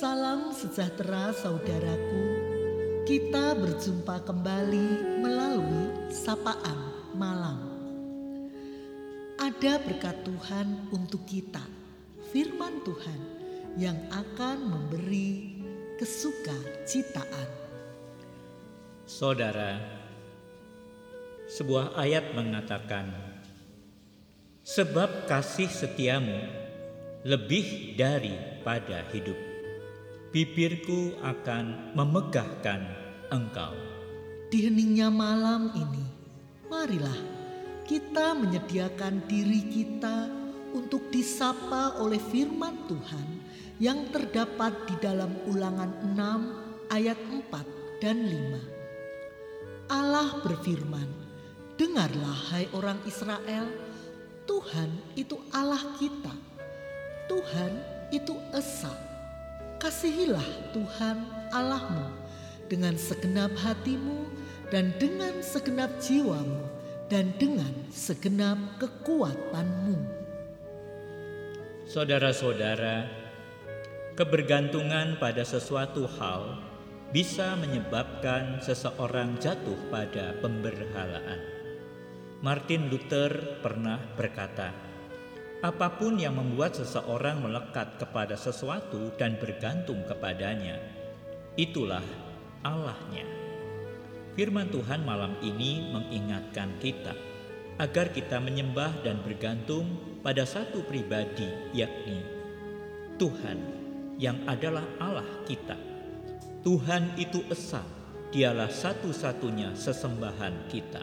Salam sejahtera saudaraku. Kita berjumpa kembali melalui sapaan malam. Ada berkat Tuhan untuk kita. Firman Tuhan yang akan memberi kesuka citaan. Saudara, sebuah ayat mengatakan, Sebab kasih setiamu lebih daripada hidup, bibirku akan memegahkan engkau. Di heningnya malam ini, marilah kita menyediakan diri kita untuk disapa oleh firman Tuhan yang terdapat di dalam ulangan 6 ayat 4 dan 5. Allah berfirman, Dengarlah hai orang Israel, Tuhan itu Allah kita. Tuhan itu Esa. Kasihilah Tuhan Allahmu dengan segenap hatimu dan dengan segenap jiwamu dan dengan segenap kekuatanmu. Saudara-saudara, kebergantungan pada sesuatu hal bisa menyebabkan seseorang jatuh pada pemberhalaan. Martin Luther pernah berkata, "Apa pun yang membuat seseorang melekat kepada sesuatu dan bergantung kepadanya, itulah Allahnya." Firman Tuhan malam ini mengingatkan kita agar kita menyembah dan bergantung pada satu pribadi, yakni Tuhan yang adalah Allah kita Tuhan itu esa, dialah satu-satunya sesembahan kita.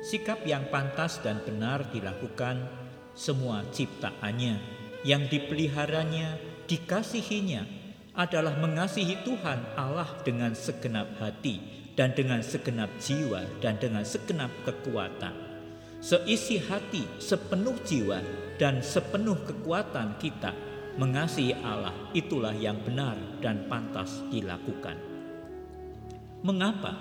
Sikap yang pantas dan benar dilakukan semua ciptaannya, yang dipeliharanya, dikasihinya, adalah mengasihi Tuhan Allah dengan segenap hati dan dengan segenap jiwa dan dengan segenap kekuatan. Seisi hati, sepenuh jiwa, dan sepenuh kekuatan kita mengasihi Allah itulah yang benar dan pantas dilakukan. Mengapa?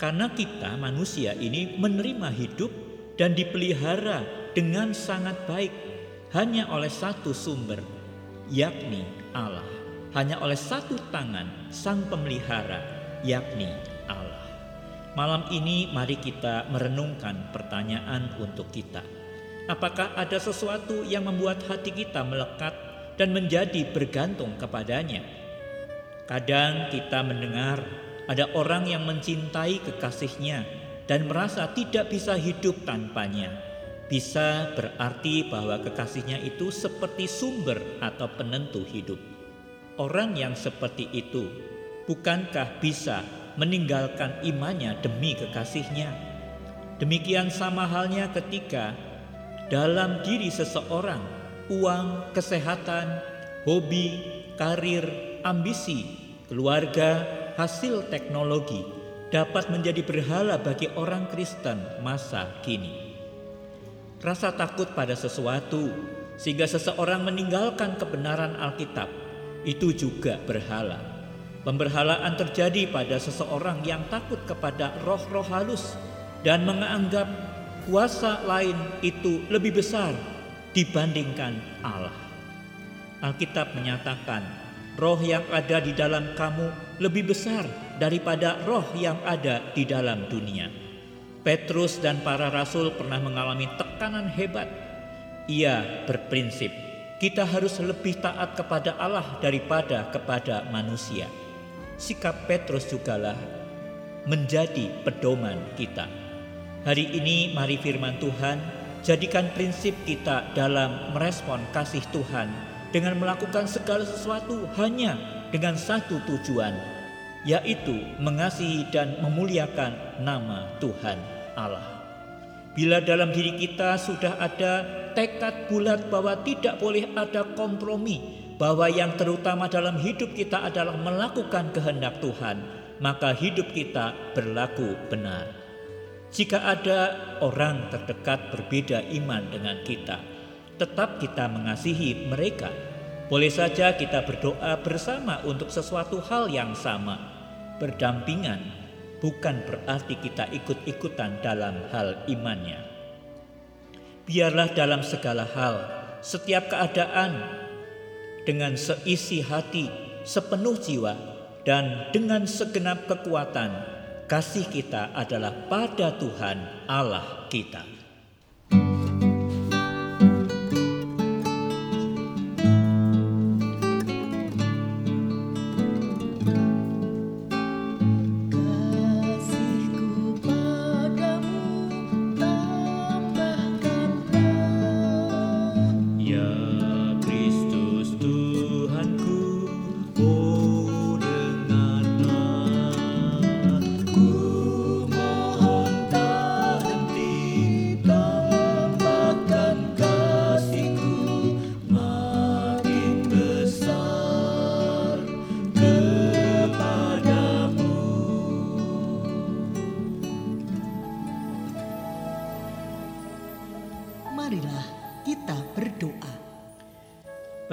Karena kita manusia ini menerima hidup dan dipelihara dengan sangat baik hanya oleh satu sumber, yakni Allah. Hanya oleh satu tangan sang pemelihara, yakni Allah. Malam ini mari kita merenungkan pertanyaan untuk kita. Apakah ada sesuatu yang membuat hati kita melekat dan menjadi bergantung kepadanya. Kadang kita mendengar ada orang yang mencintai kekasihnya dan merasa tidak bisa hidup tanpanya. Bisa berarti bahwa kekasihnya itu seperti sumber atau penentu hidup. Orang yang seperti itu bukankah bisa meninggalkan imannya demi kekasihnya? Demikian sama halnya ketika dalam diri seseorang uang, kesehatan, hobi, karir, ambisi, keluarga, hasil teknologi dapat menjadi berhala bagi orang Kristen masa kini. Rasa takut pada sesuatu sehingga seseorang meninggalkan kebenaran Alkitab itu juga berhala. Pemberhalaan terjadi pada seseorang yang takut kepada roh-roh halus dan menganggap kuasa lain itu lebih besar dibandingkan Allah. Alkitab menyatakan, roh yang ada di dalam kamu lebih besar daripada roh yang ada di dalam dunia. Petrus dan para rasul pernah mengalami tekanan hebat. Ia berprinsip, kita harus lebih taat kepada Allah daripada kepada manusia. Sikap Petrus jugalah menjadi pedoman kita. Hari ini mari firman Tuhan Jadikan prinsip kita dalam merespon kasih Tuhan dengan melakukan segala sesuatu hanya dengan satu tujuan, yaitu mengasihi dan memuliakan nama Tuhan Allah. Bila dalam diri kita sudah ada tekad bulat bahwa tidak boleh ada kompromi, bahwa yang terutama dalam hidup kita adalah melakukan kehendak Tuhan, maka hidup kita berlaku benar. Jika ada orang terdekat berbeda iman dengan kita, tetap kita mengasihi mereka. Boleh saja kita berdoa bersama untuk sesuatu hal yang sama, berdampingan, bukan berarti kita ikut-ikutan dalam hal imannya. Biarlah dalam segala hal, setiap keadaan, dengan seisi hati sepenuh jiwa dan dengan segenap kekuatan. Kasih kita adalah pada Tuhan Allah kita.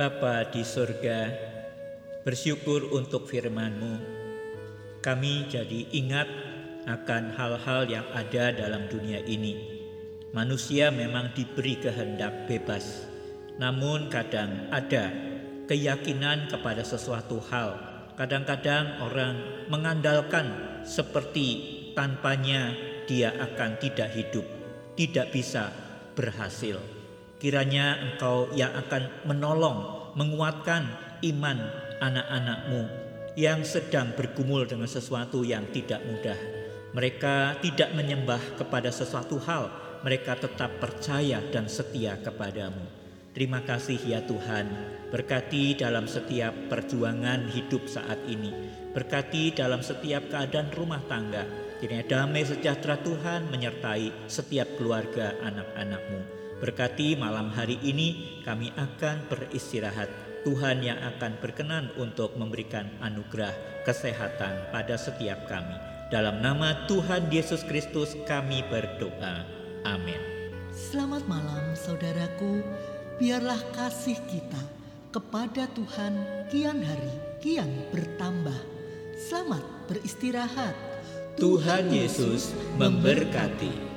Bapa di surga, bersyukur untuk firman-Mu. Kami jadi ingat akan hal-hal yang ada dalam dunia ini. Manusia memang diberi kehendak bebas, namun kadang ada keyakinan kepada sesuatu hal. Kadang-kadang orang mengandalkan seperti tanpanya dia akan tidak hidup, tidak bisa berhasil. Kiranya Engkau yang akan menolong, menguatkan iman anak-anakmu yang sedang bergumul dengan sesuatu yang tidak mudah. Mereka tidak menyembah kepada sesuatu hal, mereka tetap percaya dan setia kepadamu. Terima kasih ya Tuhan, berkati dalam setiap perjuangan hidup saat ini, berkati dalam setiap keadaan rumah tangga, Kiranya damai sejahtera Tuhan menyertai setiap keluarga anak-anakmu. Berkati malam hari ini kami akan beristirahat. Tuhan yang akan berkenan untuk memberikan anugerah kesehatan pada setiap kami. Dalam nama Tuhan Yesus Kristus kami berdoa. Amin. Selamat malam saudaraku. Biarlah kasih kita kepada Tuhan kian hari kian bertambah. Selamat beristirahat. Tuhan Yesus memberkati.